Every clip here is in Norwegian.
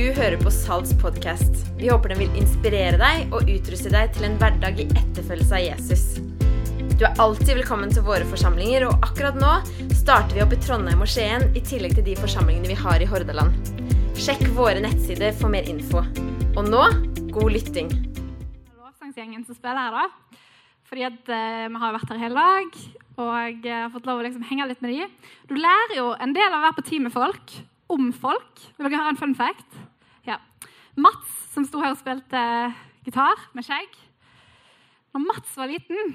Du hører på Salts podkast. Vi håper den vil inspirere deg og utruste deg til en hverdag i etterfølgelse av Jesus. Du er alltid velkommen til våre forsamlinger, og akkurat nå starter vi opp i Trondheim og Skien i tillegg til de forsamlingene vi har i Hordaland. Sjekk våre nettsider for mer info. Og nå god lytting. lovsangsgjengen som spiller her, da. Fordi at eh, vi har vært her hele dag og eh, har fått lov å liksom henge litt med de. Du lærer jo en del av å være på team med folk, om folk. Vil dere høre en fun fact? Mats, som sto her og spilte gitar med skjegg Når Mats var liten,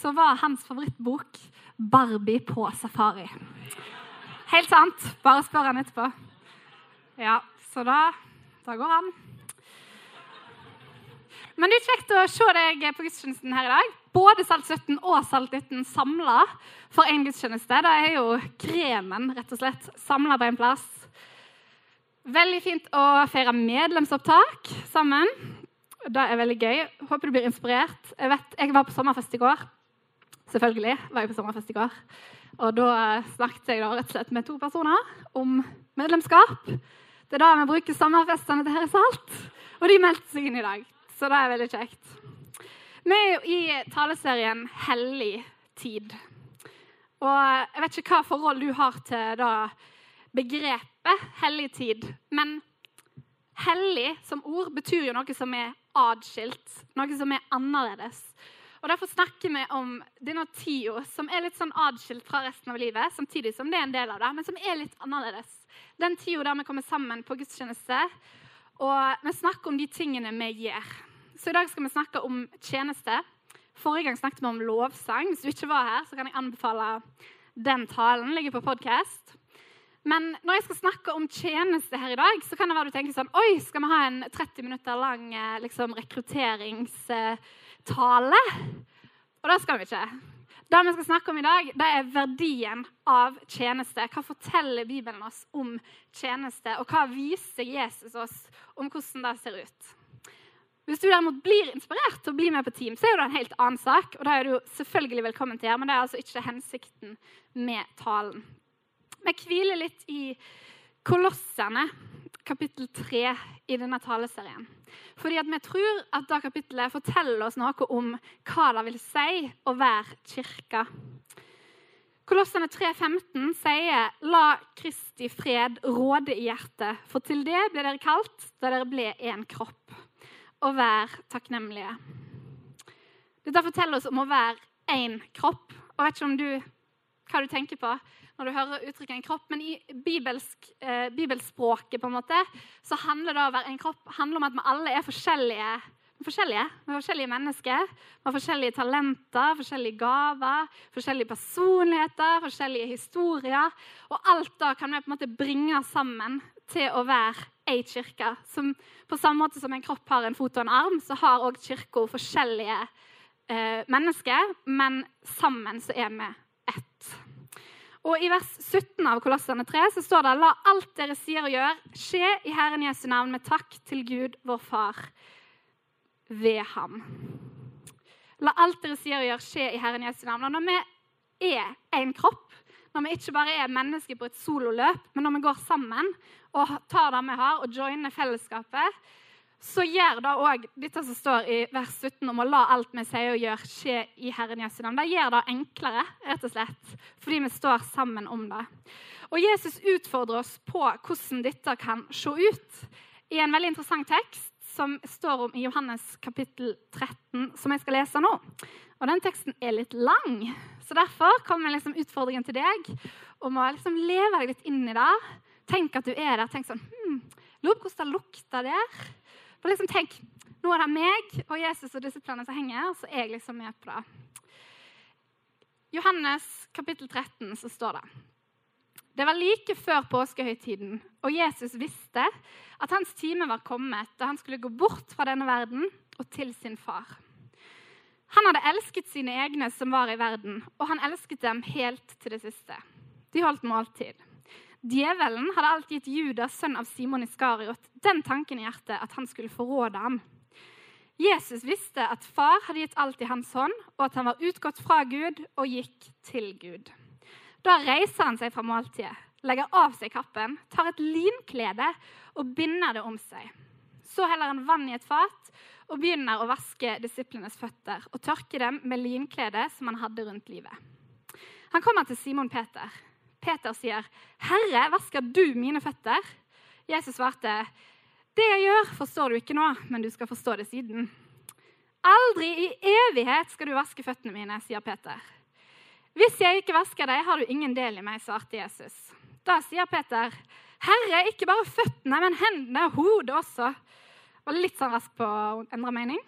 så var hans favorittbok 'Barbie på safari'. Helt sant. Bare spør han etterpå. Ja, så da, da går han. Men det er kjekt å se deg på gudstjenesten her i dag. Både Salt 17 og Salt 19 samla for én gudstjeneste. Det er jo kremen, rett og slett, samla på en plass. Veldig fint å feire medlemsopptak sammen. Det er veldig gøy. Håper du blir inspirert. Jeg, vet, jeg var på sommerfest i går. Selvfølgelig var jeg på sommerfest i går. Og da snakket jeg da rett og slett med to personer om medlemskap. Det er da vi bruker sommerfestene til Herre Salt. Og de meldte seg inn i dag. Så det er veldig kjekt. Vi er jo i taleserien 'Hellig tid'. Og jeg vet ikke hva forhold du har til da begrepet 'hellig tid'. Men 'hellig' som ord betyr jo noe som er adskilt, noe som er annerledes. Og Derfor snakker vi om denne tida som er litt sånn adskilt fra resten av livet, samtidig som det er en del av det, men som er litt annerledes. Den tida der vi kommer sammen på gudstjeneste, og vi snakker om de tingene vi gjør. Så i dag skal vi snakke om tjeneste. Forrige gang snakket vi om lovsang. Hvis du ikke var her, så kan jeg anbefale den talen. ligger på podcast. Men når jeg skal snakke om tjeneste her i dag, så kan det være du tenker sånn Oi, skal vi ha en 30 minutter lang liksom, rekrutteringstale? Og det skal vi ikke. Det vi skal snakke om i dag, det er verdien av tjeneste. Hva forteller Bibelen oss om tjeneste, og hva viser Jesus oss om hvordan det ser ut? Hvis du derimot blir inspirert til å bli med på team, så er det en helt annen sak. og da er du selvfølgelig velkommen til her, Men det er altså ikke hensikten med talen. Vi hviler litt i Kolossene, kapittel 3 i denne taleserien. Fordi at vi tror at det kapittelet forteller oss noe om hva det vil si å være kirke. Kolossene 3,15 sier 'La Kristi fred råde i hjertet', for til det ble dere kalt da dere ble en kropp. Og vær takknemlige. Dette forteller oss om å være én kropp. Og vet ikke om du, hva du tenker på når du hører uttrykket 'en kropp', men i bibelsk, eh, bibelspråket på en måte, så handler det å være en kropp handler om at vi alle er forskjellige. forskjellige. Vi er forskjellige mennesker. Vi har forskjellige talenter, forskjellige gaver, forskjellige personligheter, forskjellige historier. Og alt da kan vi på en måte bringe sammen til å være ei kirke. Som, på samme måte som en kropp har en fot og en arm, så har òg kirka forskjellige eh, mennesker, men sammen så er vi. Og I vers 17 av Kolossene 3 så står det La alt dere sier og gjør, skje i Herren Jesu navn med takk til Gud, vår Far, ved ham. La alt dere sier og gjør, skje i Herren Jesu navn. Og når vi er en kropp, når vi ikke bare er mennesker på et sololøp, men når vi går sammen og tar det vi har, og joiner fellesskapet, så gjør det òg dette som står i vers 17 om å la alt vi sier og gjør, skje i Herren Jesu navn. Det gjør det enklere, rett og slett, fordi vi står sammen om det. Og Jesus utfordrer oss på hvordan dette kan se ut, i en veldig interessant tekst som står om i Johannes kapittel 13, som jeg skal lese nå. Og Den teksten er litt lang, så derfor kommer liksom utfordringen til deg om å liksom leve deg litt inn i det. Tenk at du er der. Tenk sånn hm, Lurer på hvordan det lukter der. For liksom tenk, Nå er det meg og Jesus og disiplene som henger, og så er jeg liksom med på det. Johannes kapittel 13 så står det Det var like før påskehøytiden, og Jesus visste at hans time var kommet da han skulle gå bort fra denne verden og til sin far. Han hadde elsket sine egne som var i verden, og han elsket dem helt til det siste. De holdt måltid. Djevelen hadde alt gitt Judas, sønn av Simon Iskariot, den tanken i hjertet at han skulle forråde ham. Jesus visste at far hadde gitt alt i hans hånd, og at han var utgått fra Gud og gikk til Gud. Da reiser han seg fra måltidet, legger av seg kappen, tar et linklede og binder det om seg. Så heller han vann i et fat og begynner å vaske disiplenes føtter og tørke dem med linkledet som han hadde rundt livet. Han kommer til Simon Peter. Peter sier, 'Herre, vasker du mine føtter?' Jesus svarte, 'Det jeg gjør, forstår du ikke nå, men du skal forstå det siden.' 'Aldri i evighet skal du vaske føttene mine', sier Peter. 'Hvis jeg ikke vasker deg, har du ingen del i meg', svarte Jesus. Da sier Peter, 'Herre, ikke bare føttene, men hendene og hodet også.' Var litt sånn rask på å endre mening.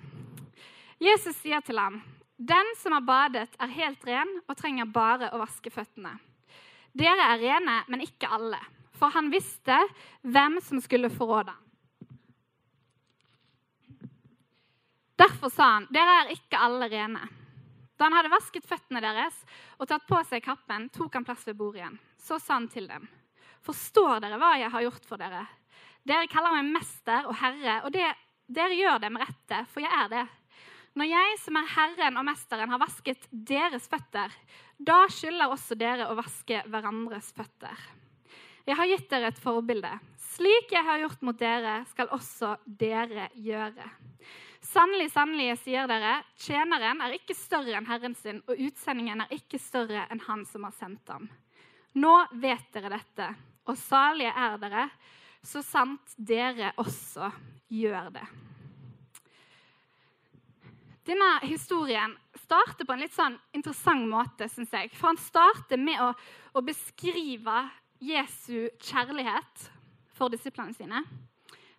Jesus sier til ham, 'Den som har badet, er helt ren og trenger bare å vaske føttene.' 'Dere er rene, men ikke alle.' For han visste hvem som skulle forråde ham. Derfor sa han, 'Dere er ikke alle rene.' Da han hadde vasket føttene deres og tatt på seg kappen, tok han plass ved bordet igjen. Så sa han til dem, 'Forstår dere hva jeg har gjort for dere?' 'Dere kaller meg mester og herre, og det, dere gjør det med rette, for jeg er det.' 'Når jeg, som er Herren og Mesteren, har vasket deres føtter,' 'da skylder også dere å vaske hverandres føtter.' 'Jeg har gitt dere et forbilde. Slik jeg har gjort mot dere, skal også dere gjøre.' Sannelig, sannelig, sier dere, tjeneren er ikke større enn herren sin, og utsendingen er ikke større enn han som har sendt ham. Nå vet dere dette, og salige er dere, så sant dere også gjør det. Denne historien starter på en litt sånn interessant måte, syns jeg. For han starter med å, å beskrive Jesu kjærlighet for disiplene sine.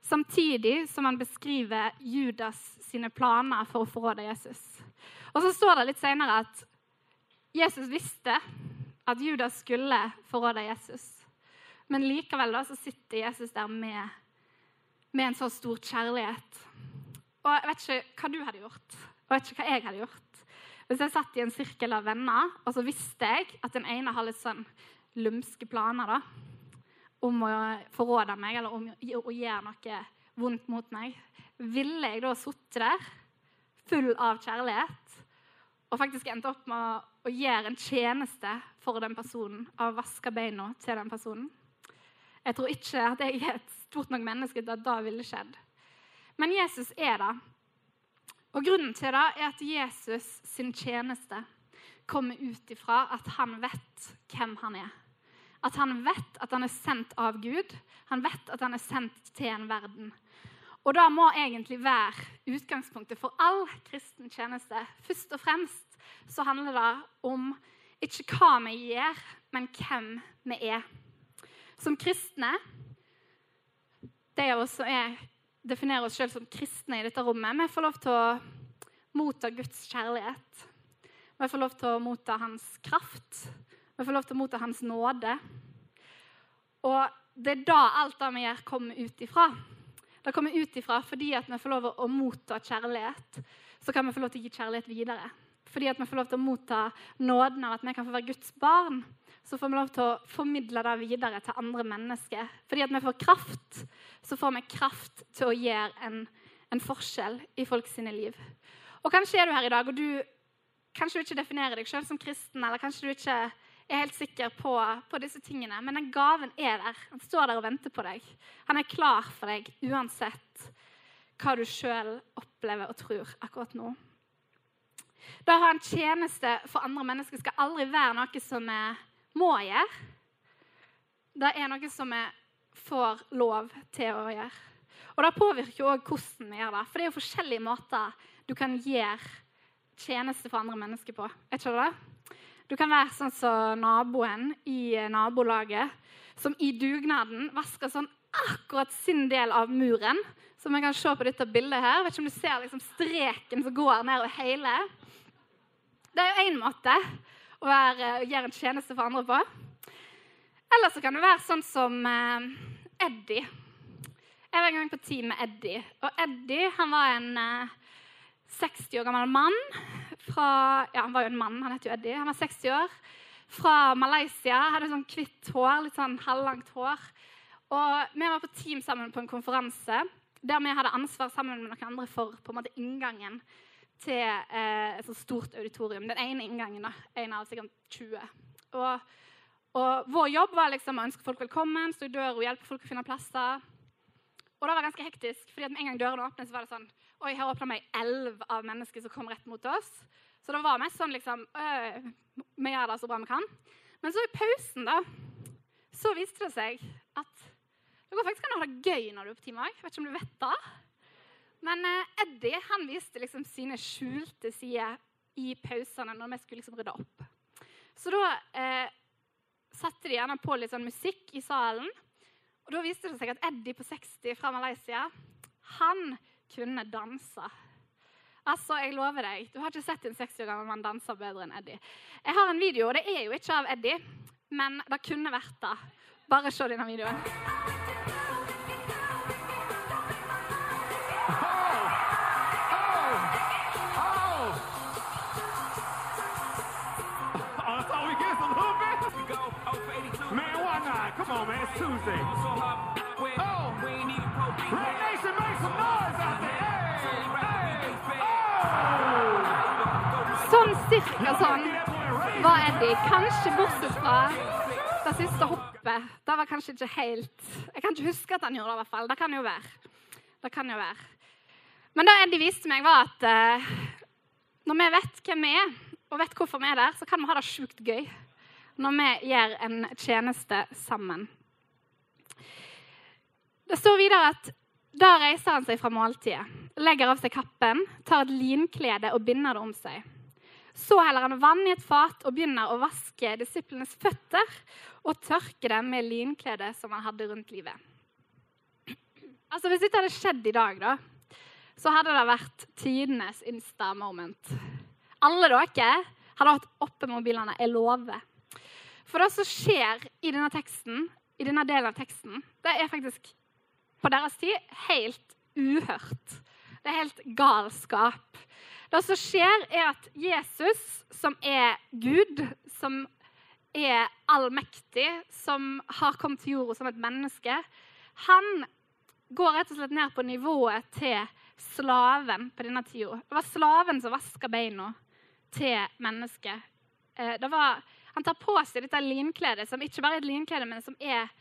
Samtidig som han beskriver Judas sine planer for å forråde Jesus. Og så står det litt senere at Jesus visste at Judas skulle forråde Jesus. Men likevel da, så sitter Jesus der med, med en så stor kjærlighet. Og Jeg vet ikke hva du hadde gjort, og jeg vet ikke hva jeg hadde gjort. Hvis jeg satt i en sirkel av venner, og så visste jeg at den ene har litt sånn lumske planer da, om å forråde meg eller om å gjøre noe vondt mot meg, ville jeg da sittet der full av kjærlighet og faktisk endt opp med å gjøre en tjeneste for den personen av å vaske beina til den personen? Jeg tror ikke at jeg er et stort nok menneske til at det ville skjedd. Men Jesus er det. Og grunnen til det er at Jesus sin tjeneste kommer ut ifra at han vet hvem han er. At han vet at han er sendt av Gud. Han vet at han er sendt til en verden. Og det må egentlig være utgangspunktet for all kristen tjeneste. Først og fremst så handler det om ikke hva vi gjør, men hvem vi er. Som kristne, de av oss som er, definerer oss selv som kristne i dette rommet, vi får lov til å motta Guds kjærlighet. Vi får lov til å motta hans kraft. Vi får lov til å motta Hans nåde. Og det er da alt det vi gjør, kommer ut ifra. Det kommer ut ifra fordi at vi får lov til å motta kjærlighet. Så kan vi få lov til å gi kjærlighet videre. Fordi at vi får lov til å motta nåden av at vi kan få være Guds barn. Så får vi lov til å formidle det videre til andre mennesker. Fordi at vi får kraft, så får vi kraft til å gjøre en, en forskjell i folks liv. Og kanskje er du her i dag, og du, kanskje du ikke definerer deg sjøl som kristen, eller kanskje du ikke er helt sikker på, på, disse tingene. Men den gaven er der. Han står der og venter på deg. Han er klar for deg uansett hva du sjøl opplever og tror akkurat nå. Da å ha en tjeneste for andre mennesker skal aldri være noe som vi må gjøre. Det er noe som vi får lov til å gjøre. Og det påvirker òg hvordan vi gjør det. For det er jo forskjellige måter du kan gjøre tjeneste for andre mennesker på. Er ikke det? Du kan være sånn som naboen i nabolaget, som i dugnaden vasker sånn akkurat sin del av muren. Som jeg kan se på dette bildet her. vet ikke om du ser liksom streken som går nedover hele. Det er jo én måte å, være, å, gjøre en tjeneste for andre på. Eller så kan det være sånn som eh, Eddie. Jeg var en gang på team med Eddie. Og Eddie han var en eh, 60 år gammel mann fra Ja, han var jo en mann, han het jo Eddie. Han var 60 år. Fra Malaysia. Hadde sånn hvitt hår, litt sånn halvlangt hår. Og vi var på team sammen på en konferanse der vi hadde ansvar sammen med noen andre for på en måte inngangen til eh, et sånt stort auditorium. Den ene inngangen, da. En av sikkert 20. Og, Og vår jobb var liksom å ønske folk velkommen, stå i døra og hjelpe folk å finne plasser. Og det var ganske hektisk, fordi at med en gang dørene åpnet, så var det sånn Oi, her åpna meg elv av mennesker som kom rett mot oss. Så det var mest sånn liksom Vi gjør det så bra vi kan. Men så i pausen, da, så viste det seg at det går faktisk an å ha det gøy når du er på time òg. Vet ikke om du vet det. Men eh, Eddie han viste liksom sine skjulte sider i pausene når vi skulle liksom rydde opp. Så da eh, satte de gjerne på litt sånn musikk i salen. Og da viste det seg at Eddie på 60 fra Malaysia han kunne danse. Altså, jeg lover deg, Du har ikke sett en 60 år gammel mann danse bedre enn Eddie. Jeg har en video, og det er jo ikke av Eddie, men det kunne vært det. Bare se denne videoen. On, man. It's Tuesday. Oh! Red Nation, make some noise out there! Hey! Hey! Oh! Sånn cirka sånn var Eddie. Kanskje bortsett fra det siste hoppet. Det var kanskje ikke helt Jeg kan ikke huske at han gjorde det. i hvert fall. Det kan jo være. Det kan jo være. Men det Eddie viste meg, var at uh, når vi vet hvem vi er, og vet hvorfor vi er der, så kan vi ha det sjukt gøy når vi gjør en tjeneste sammen. Det står videre at da reiser han seg fra måltidet, legger av seg kappen, tar et linklede og binder det om seg. Så heller han vann i et fat og begynner å vaske disiplenes føtter og tørke dem med linkledet som han hadde rundt livet. Altså, Hvis dette hadde skjedd i dag, da, så hadde det vært tidenes Insta-moment. Alle dere hadde hatt oppe mobilene. Jeg lover. For det som skjer i denne teksten, i denne delen av teksten, det er faktisk på deres tid helt uhørt. Det er helt galskap. Det som skjer, er at Jesus, som er Gud, som er allmektig, som har kommet til jorda som et menneske, han går rett og slett ned på nivået til slaven på denne tida. Det var slaven som vaska beina til mennesket. Eh, Det var, han tar på seg dette linkledet, som ikke bare er et linklede, men som er,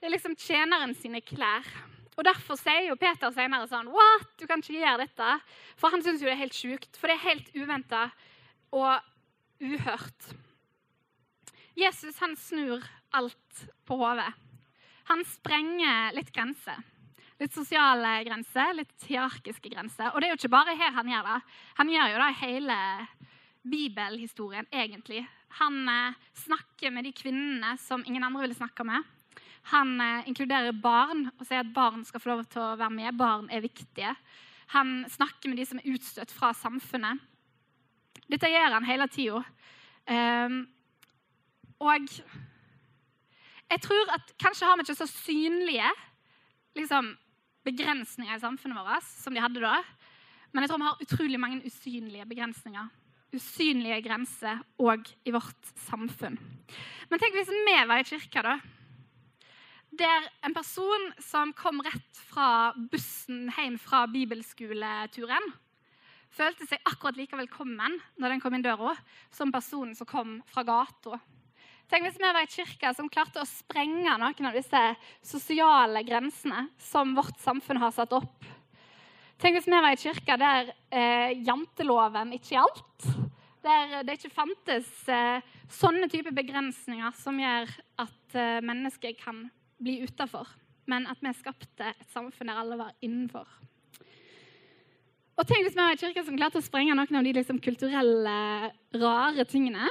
det er liksom tjeneren sine klær. Og Derfor sier jo Peter senere sånn What? Du kan ikke gjøre dette. For han syns jo det er helt sjukt. For det er helt uventa og uhørt. Jesus han snur alt på hodet. Han sprenger litt grenser. Litt sosiale grenser, litt hierarkiske grenser. Og det er jo ikke bare her han gjør det. Han gjør jo det i hele bibelhistorien, egentlig. Han eh, snakker med de kvinnene som ingen andre ville snakke med. Han eh, inkluderer barn og sier at barn skal få lov til å være med. Barn er viktige. Han snakker med de som er utstøtt fra samfunnet. Dette gjør han hele tida. Um, og jeg tror at kanskje har vi ikke så synlige liksom, begrensninger i samfunnet vårt som de hadde da. Men jeg tror vi har utrolig mange usynlige begrensninger. Usynlige grenser òg i vårt samfunn. Men tenk hvis vi var i kirka, da. Der en person som kom rett fra bussen hjem fra bibelskoleturen, følte seg akkurat like velkommen når den kom inn døra, som personen som kom fra gata. Tenk hvis vi var i kirka som klarte å sprenge noen av disse sosiale grensene som vårt samfunn har satt opp. Tenk hvis vi var i kirka der eh, janteloven ikke gjaldt. Der det ikke fantes eh, sånne type begrensninger som gjør at eh, mennesker kan bli utafor, men at vi skapte et samfunn der alle var innenfor. Og tenk hvis vi var i kirka som klarte å sprenge noen av de liksom, kulturelle, rare tingene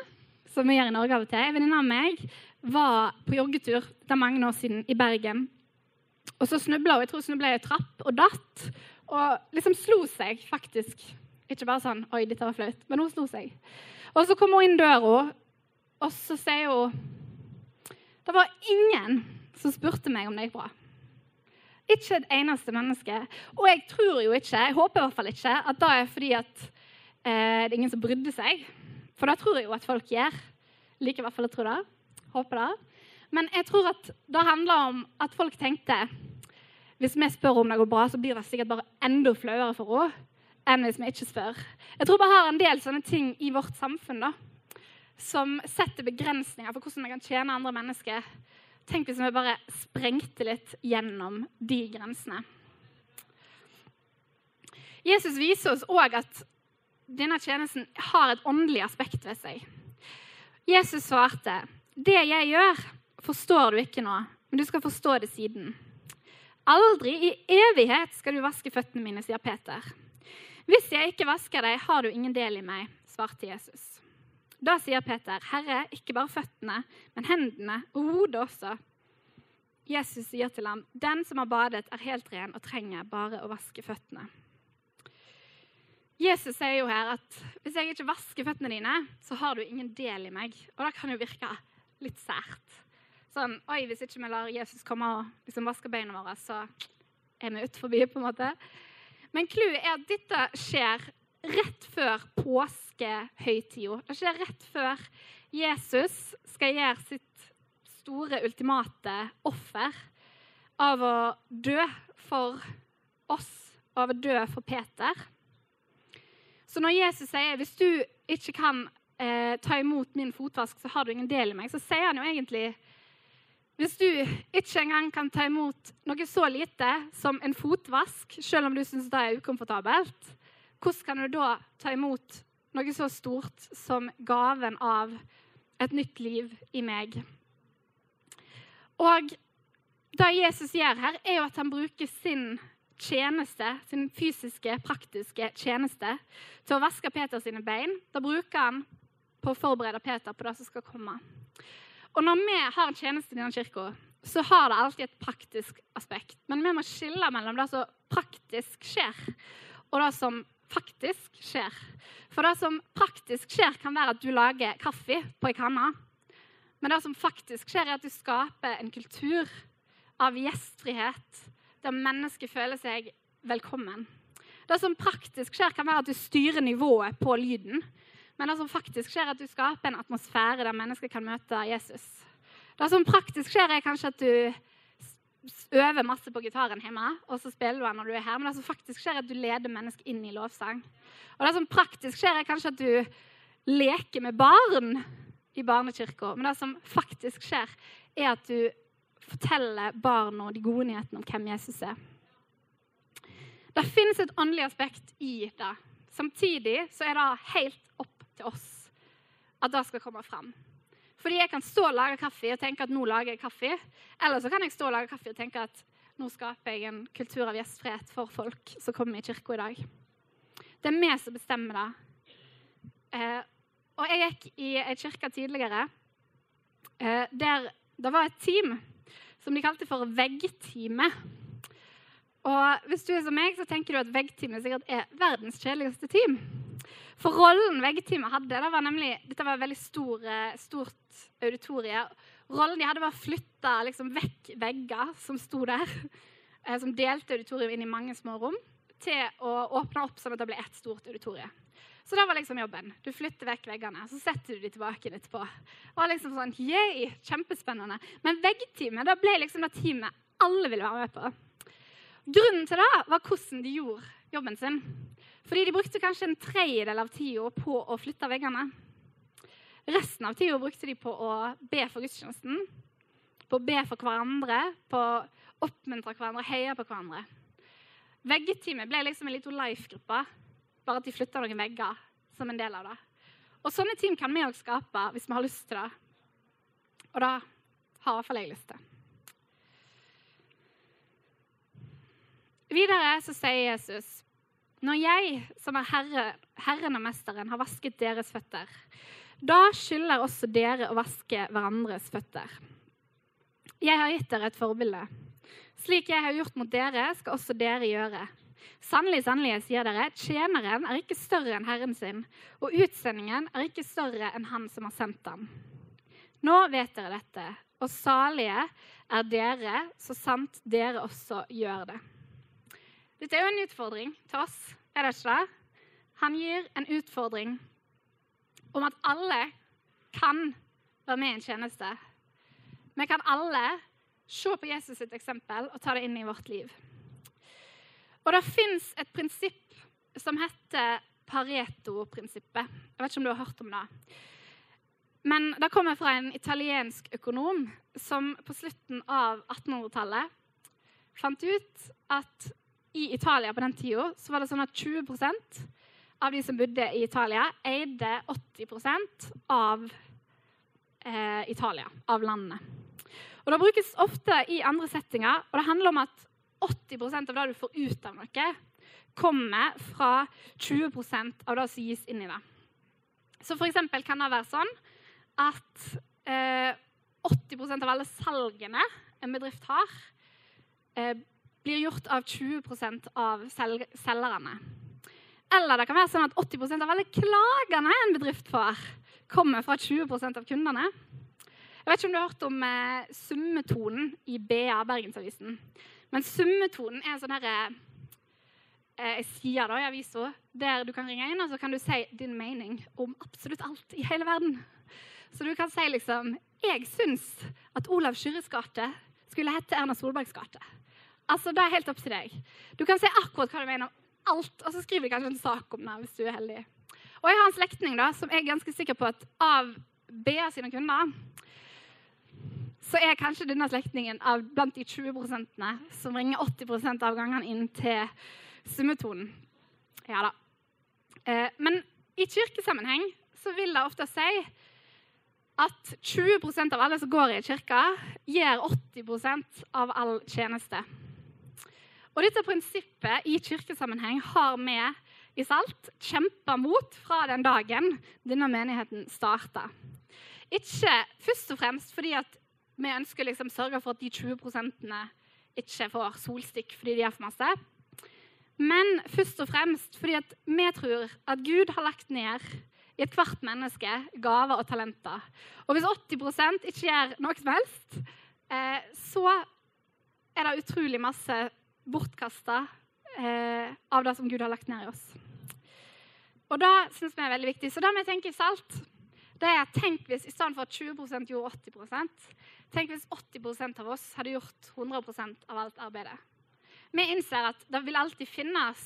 som vi gjør i Norge av og til. En venninne av meg var på joggetur det er mange år siden i Bergen. Og så snubla hun jeg tror hun snubla i ei trapp og datt. Og liksom slo seg, faktisk. Ikke bare sånn 'oi, dette var flaut', men hun slo seg. Og så kommer hun inn døra, og så sier hun Det var ingen som spurte meg om det gikk bra. Ikke et eneste menneske. Og jeg tror jo ikke, jeg håper i hvert fall ikke, at det er fordi at eh, det er ingen som brydde seg. For det tror jeg jo at folk gjør. Liker i hvert fall å tro det. Håper det. Men jeg tror at det handler om at folk tenkte hvis vi spør om det går bra, så blir det sikkert bare enda flauere for henne enn hvis vi ikke spør. Jeg tror vi har en del sånne ting i vårt samfunn da, som setter begrensninger for hvordan vi kan tjene andre mennesker. Tenk hvis vi bare sprengte litt gjennom de grensene. Jesus viser oss òg at denne tjenesten har et åndelig aspekt ved seg. Jesus svarte, 'Det jeg gjør, forstår du ikke nå, men du skal forstå det siden.' 'Aldri i evighet skal du vaske føttene mine', sier Peter. 'Hvis jeg ikke vasker deg, har du ingen del i meg', svarte Jesus. Da sier Peter, 'Herre, ikke bare føttene, men hendene og hodet også.' Jesus sier til ham, 'Den som har badet, er helt ren og trenger bare å vaske føttene.' Jesus sier jo her at hvis jeg ikke vasker føttene dine, så har du ingen del i meg. Og det kan jo virke litt sært. Sånn, oi, Hvis ikke vi lar Jesus komme og liksom vaske beina våre, så er vi ut forbi, på en måte. Men clouet er at dette skjer rett før påskehøytida. Det skjer rett før Jesus skal gjøre sitt store, ultimate offer av å dø for oss, av å dø for Peter. Så når Jesus sier hvis du ikke kan eh, ta imot min fotvask, så har du ingen del i meg, så sier han jo egentlig hvis du ikke engang kan ta imot noe så lite som en fotvask, selv om du syns det er ukomfortabelt, hvordan kan du da ta imot noe så stort som gaven av et nytt liv i meg? Og det Jesus gjør her, er jo at han bruker sin tjeneste, sin fysiske, praktiske tjeneste til å vaske Peter sine bein. Da bruker han på å forberede Peter på det som skal komme. Og når vi har en tjeneste i denne kirka, så har det alltid et praktisk aspekt. Men vi må skille mellom det som praktisk skjer, og det som faktisk skjer. For det som praktisk skjer, kan være at du lager kaffe på ei kanne. Men det som faktisk skjer, er at du skaper en kultur av gjestfrihet, der mennesket føler seg velkommen. Det som praktisk skjer, kan være at du styrer nivået på lyden. Men det som faktisk skjer, er at du skaper en atmosfære der mennesker kan møte Jesus. Det som praktisk skjer, er kanskje at du øver masse på gitaren hjemme, og så spiller du den når du er her. Men det som faktisk skjer, er at du leder mennesker inn i lovsang. Og det som praktisk skjer, er kanskje at du leker med barn i barnekirka. Men det som faktisk skjer, er at du forteller barna de gode nyhetene om hvem Jesus er. Det finnes et åndelig aspekt i det. Samtidig så er det helt opp til oss at det skal komme fram. Fordi jeg kan stå og lage kaffe og tenke at nå lager jeg kaffe. Eller så kan jeg stå og lage kaffe og tenke at nå skaper jeg en kultur av gjestfrihet for folk som kommer i kirka i dag. Det er vi som bestemmer det. Eh, og jeg gikk i ei kirke tidligere eh, der det var et team som de kalte for veggteamet. Og hvis du er som meg, så tenker du at veggteamet sikkert er verdens kjedeligste team. For rollen veggteamet hadde, det var nemlig, dette var et veldig stor, stort auditorie. Rollen de hadde, var å flytte liksom, vekk vegger som sto der, eh, som delte auditorium inn i mange små rom, til å åpne opp sånn at det ble ett stort auditorium. Så det var liksom jobben. Du flytter vekk veggene, så setter du de tilbake etterpå. Det var liksom sånn, yay, kjempespennende. Men veggteamet det ble liksom det teamet alle ville være med på. Grunnen til det var hvordan de gjorde jobben sin. Fordi de brukte kanskje en tredjedel av tida på å flytte veggene. Resten av tida brukte de på å be for gudstjenesten, på å be for hverandre, på å oppmuntre hverandre, heie på hverandre. Veggeteamet ble liksom en liten life-gruppe bare at de flytta noen vegger som en del av det. Og sånne team kan vi òg skape hvis vi har lyst til det. Og da har i hvert fall jeg lyst til. Videre så sier Jesus når jeg, som er herre, Herren og Mesteren, har vasket deres føtter, da skylder også dere å vaske hverandres føtter. Jeg har gitt dere et forbilde. Slik jeg har gjort mot dere, skal også dere gjøre. Sannelig, sannelig, jeg sier dere, tjeneren er ikke større enn herren sin, og utsendingen er ikke større enn han som har sendt ham. Nå vet dere dette, og salige er dere, så sant dere også gjør det. Dette er jo en utfordring til oss, er det ikke det? Han gir en utfordring om at alle kan være med i en tjeneste. Vi kan alle se på Jesus sitt eksempel og ta det inn i vårt liv. Og det fins et prinsipp som heter Pareto-prinsippet. Jeg vet ikke om du har hørt om det. Men det kommer fra en italiensk økonom som på slutten av 1800-tallet fant ut at i Italia på den tida så var det sånn at 20% av de som bodde i Italia, eide 80 av eh, Italia, av landet. Og Det brukes ofte i andre settinger, og det handler om at 80% av det du får ut av noe, kommer fra 20 av det som gis inn i det. Så eksempel kan det være sånn at eh, 80% av alle salgene en bedrift har, eh, blir gjort av 20 av sel selgerne. Eller det kan være sånn at 80% av alle klagene en bedrift får, kommer fra 20% av kundene. Jeg vet ikke om du har hørt om eh, summetonen i BA, Bergensavisen. Men summetonen er en sånn herre eh, side da, i avisa der du kan ringe inn og så kan du si din mening om absolutt alt i hele verden. Så du kan si liksom Jeg syns at Olav Skyrres gate skulle hete Erna Solbergs gate. Altså, Det er helt opp til deg. Du kan si akkurat hva du mener om alt, og så skriver du kanskje en sak om det hvis du er heldig. Og jeg har en slektning da, som er ganske sikker på at av BA sine kunder så er kanskje denne slektningen blant de 20% som ringer 80% av gangene inn til summetonen. Ja da. Eh, men i kirkesammenheng så vil det ofte si at 20% av alle som går i kirka, gjør 80% av all tjeneste. Og dette prinsippet i kirkesammenheng har vi i Salt kjempa mot fra den dagen denne menigheten starta. Ikke først og fremst fordi at vi ønsker liksom sørge for at de 20% ikke får solstikk fordi de er for masse. Men først og fremst fordi at vi tror at Gud har lagt ned i ethvert menneske gaver og talenter. Og hvis 80 ikke gjør noe som helst, eh, så er det utrolig masse bortkasta eh, av det som Gud har lagt ned i oss. Og det syns vi er veldig viktig. Så det vi tenker i Salt, det er tenk hvis i stedet for at 20% gjorde 80 Tenk hvis 80% av oss hadde gjort 100% av alt arbeidet. Vi innser at det vil alltid finnes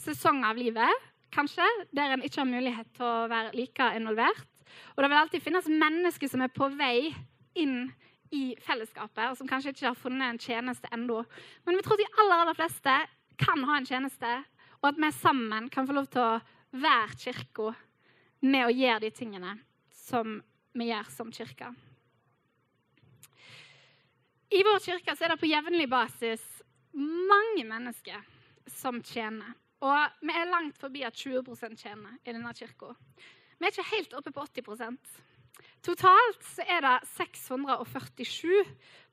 sesonger av livet kanskje, der en ikke har mulighet til å være like involvert. Og det vil alltid finnes mennesker som er på vei inn i fellesskapet, og som kanskje ikke har funnet en tjeneste ennå. Men vi tror de aller, aller fleste kan ha en tjeneste, og at vi sammen kan få lov til å være kirka med å gjøre de tingene som vi gjør som kirke. I vår kirke er det på jevnlig basis mange mennesker som tjener. Og vi er langt forbi at 20% tjener i denne kirka. Vi er ikke helt oppe på 80 Totalt er det 647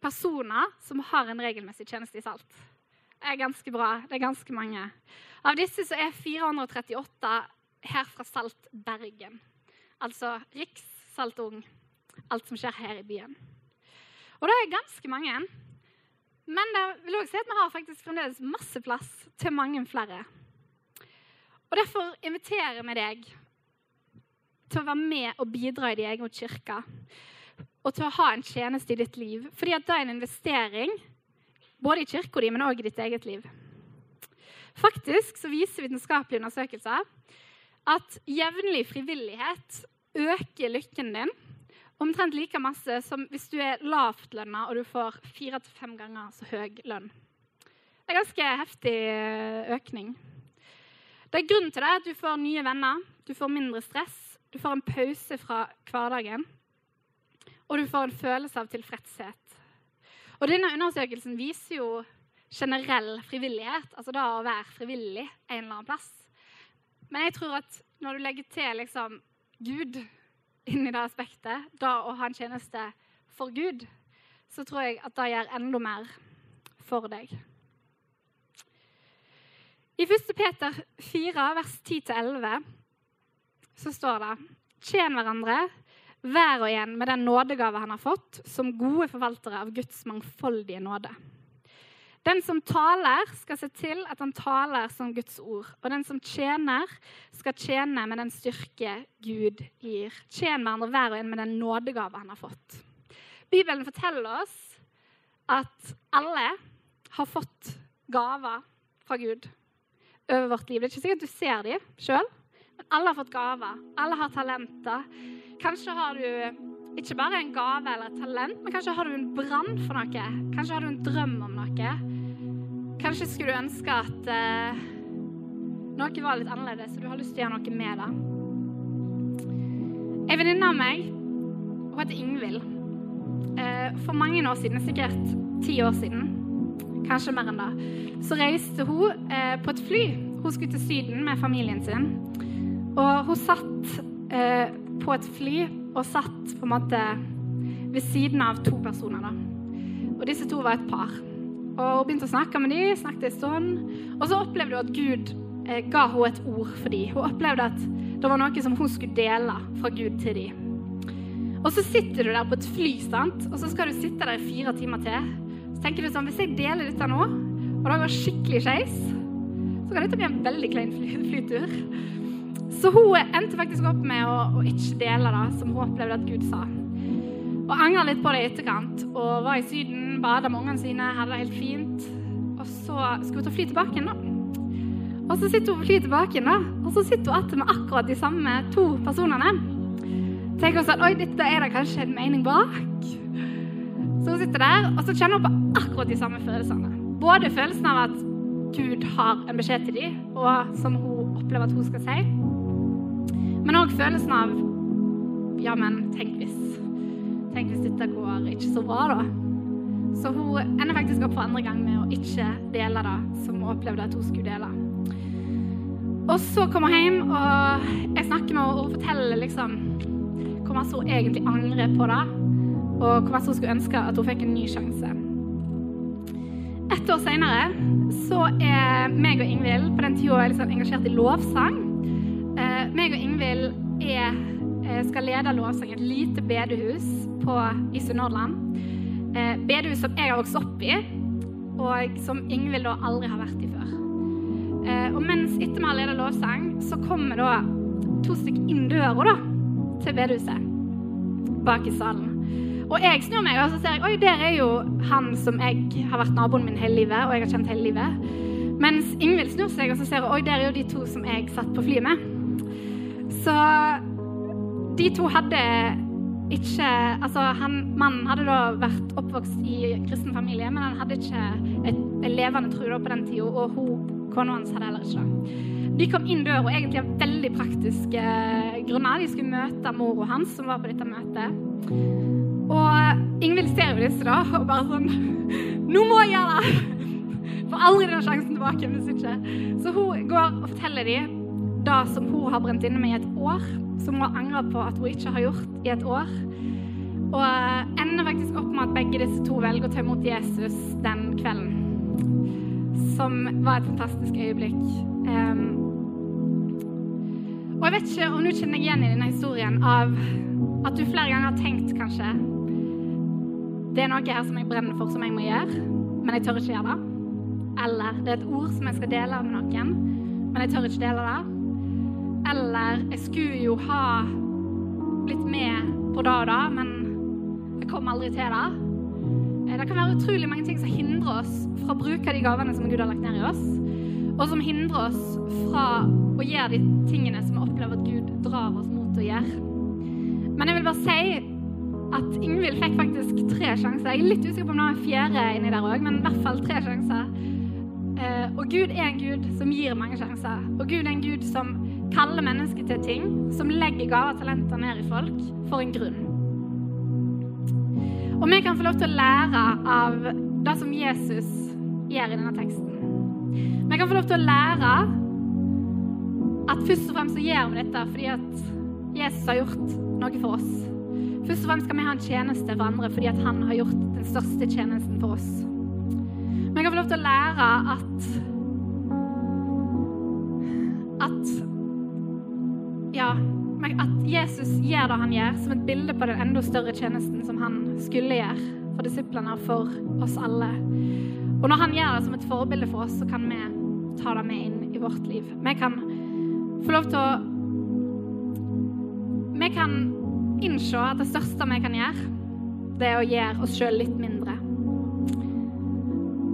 personer som har en regelmessig tjeneste i Salt. Det er ganske bra. Det er ganske mange. Av disse så er 438 her fra Salt Bergen. Altså Riks, Salt Ung. Alt som skjer her i byen. Og det er ganske mange. Men det vil også si at vi har faktisk fremdeles masse plass til mange flere. Og Derfor inviterer vi deg til å være med og bidra i din egen kirke. Og til å ha en tjeneste i ditt liv. Fordi at det er en investering både i kirka di, men òg i ditt eget liv. Faktisk så viser vitenskapelige undersøkelser at jevnlig frivillighet øker lykken din omtrent like masse som hvis du er lavtlønna og du får fire til fem ganger så høy lønn. Det er ganske heftig eh, økning. Det er Grunnen til det at du får nye venner, du får mindre stress, du får en pause fra hverdagen, og du får en følelse av tilfredshet. Og Denne undersøkelsen viser jo generell frivillighet, altså da å være frivillig en eller annen plass. Men jeg tror at når du legger til liksom Gud inn i det aspektet, da å ha en tjeneste for Gud, så tror jeg at det gjør enda mer for deg. I 1. Peter 4, vers 10-11, så står det Tjen hverandre, hver og en med den nådegave han har fått, som gode forvaltere av Guds mangfoldige nåde. Den som taler, skal se til at han taler som Guds ord. Og den som tjener, skal tjene med den styrke Gud gir. Tjen hverandre hver og en med den nådegave han har fått. Bibelen forteller oss at alle har fått gaver fra Gud over vårt liv. Det er ikke sikkert du ser dem sjøl, Alle har fått gaver. Alle har talenter. Kanskje har du ikke bare en gave eller et talent, men kanskje har du en brann for noe. Kanskje har du en drøm om noe. Kanskje skulle du ønske at eh, noe var litt annerledes, så du har lyst til å gjøre noe med det. En venninne av meg, hun heter Ingvild. Eh, for mange år siden, sikkert ti år siden, kanskje mer enn det, så reiste hun eh, på et fly. Hun skulle til Syden med familien sin. Og hun satt eh, på et fly og satt på en måte ved siden av to personer. da. Og disse to var et par. Og Hun begynte å snakke med dem, snakket en stund. Og så opplevde hun at Gud eh, ga henne et ord for dem. Hun opplevde at det var noe som hun skulle dele fra Gud til dem. Og så sitter du der på et fly, sant? og så skal du sitte der i fire timer til. Så tenker du sånn Hvis jeg deler dette nå, og det går skikkelig skeis, så kan dette bli en veldig klein fly flytur. Så hun endte faktisk opp med å, å ikke dele det som hun opplevde at Gud sa. Og angra litt på det i etterkant. Og var i Syden, bada med ungene sine, hadde det helt fint. Og så skulle hun ta fly tilbake igjen, da. Og så sitter hun på fly tilbake igjen, da. Og så sitter hun igjen med akkurat de samme to personene. Tenker hun sånn Oi, dette er det kanskje en mening bak? Så hun sitter der, og så kjenner hun på akkurat de samme følelsene. Både følelsen av at Gud har en beskjed til dem, og som hun opplever at hun skal si. Men òg følelsen av Ja, men tenk hvis. Tenk hvis dette går ikke så bra, da. Så hun ender faktisk opp for andre gang med å ikke dele det som hun opplevde at hun skulle dele. Og så kommer hun hjem, og jeg snakker med henne, og forteller liksom hvor masse hun egentlig angrer på det, og hvor masse hun skulle ønske at hun fikk en ny sjanse. Ett år seinere så er meg og Ingvild På den tida liksom engasjert i lovsang. Eh, meg og Ingvild er, eh, skal lede lovsang et lite bedehus på, i Sunnhordland. Eh, bedehus som jeg har vokst opp i, og som Ingvild da aldri har vært i før. Eh, og mens etter vi har ledet lovsang, så kommer da to stykker inn døra da, til bedehuset bak i salen. Og jeg snur meg og så ser jeg, oi, der er jo han som jeg har vært naboen min hele livet. og jeg har kjent hele livet. Mens Ingvild snur seg og så ser jeg, oi, der er jo de to som jeg satt på flyet med. Så de to hadde ikke Altså, han, mannen hadde da vært oppvokst i kristen familie, men han hadde ikke et, et levende tro på den tida, og hun, kona hans hadde heller ikke det. De kom inn døra egentlig av veldig praktiske grunner. De skulle møte mora hans, som var på dette møtet. Og Ingvild ser jo disse da, og bare sånn Nå må jeg gjøre det! Får aldri den sjansen tilbake hvis ikke. Så hun går og forteller dem det som hun har brent inne med i et år, som hun angrer på at hun ikke har gjort i et år. Og ender faktisk opp med at begge disse to velger å ta imot Jesus den kvelden. Som var et fantastisk øyeblikk. Um, og jeg vet ikke om du kjenner deg igjen i denne historien av at du flere ganger har tenkt kanskje Det er noe her som jeg brenner for, som jeg må gjøre, men jeg tør ikke gjøre det. Eller det er et ord som jeg skal dele med noen, men jeg tør ikke dele det. Eller jeg skulle jo ha blitt med på det og det, men jeg kom aldri til det. Det kan være utrolig mange ting som hindrer oss fra å bruke de gavene som Gud har lagt ned i oss, og som hindrer oss fra å gjøre de tingene som vi opplever at Gud drar oss mot å gjøre. Men jeg vil bare si at Ingvild fikk faktisk tre sjanser. Jeg er litt usikker på om det var en fjerde inni der òg, men i hvert fall tre sjanser. Eh, og Gud er en Gud som gir mange sjanser. Og Gud er en Gud som kaller mennesker til ting, som legger gaver og talenter ned i folk for en grunn. Og vi kan få lov til å lære av det som Jesus gjør i denne teksten. Vi kan få lov til å lære at først og fremst så gjør vi dette fordi at Jesus har gjort noe for oss. Først og fremst skal vi ha en tjeneste for andre fordi at han har gjort den største tjenesten for oss. Vi kan få lov til å lære at gjør det han gjør, som et bilde på den enda større tjenesten som han skulle gjøre for disiplene og for oss alle. Og når han gjør det som et forbilde for oss, så kan vi ta det med inn i vårt liv. Vi kan få lov til å Vi kan innse at det største vi kan gjøre, det er å gjøre oss sjøl litt mindre.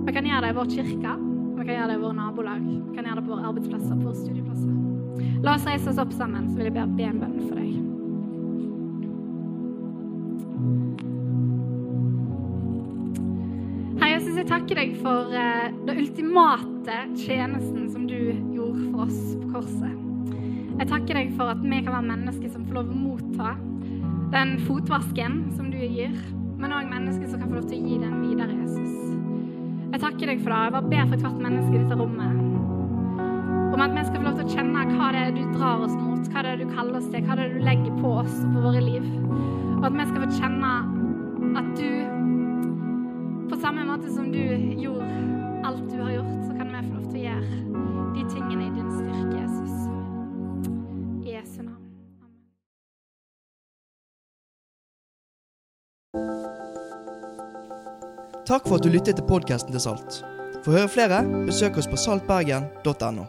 Vi kan gjøre det i vår kirke, vi kan gjøre det i våre nabolag, vi kan gjøre det på våre arbeidsplasser, på våre studieplasser. La oss reise oss opp sammen, så vil jeg be en bønn for deg. Jesus, jeg takker deg for eh, den ultimate tjenesten som du gjorde for oss på korset. Jeg takker deg for at vi kan være mennesker som får lov å motta den fotvasken som du gir, men òg mennesker som kan få lov til å gi den videre, Jesus. Jeg takker deg for det. Jeg bare ber for hvert menneske i dette rommet om at vi skal få lov til å kjenne hva det er du drar oss mot, hva det er du kaller oss til, hva det er du legger på oss og på våre liv. Og at vi skal få kjenne på samme måte som du gjorde alt du har gjort, så kan vi få lov til å gjøre de tingene i din styrke, Jesus. I Jesu navn. Takk for at du lyttet til podkasten til Salt. For å høre flere, besøk oss på saltbergen.no.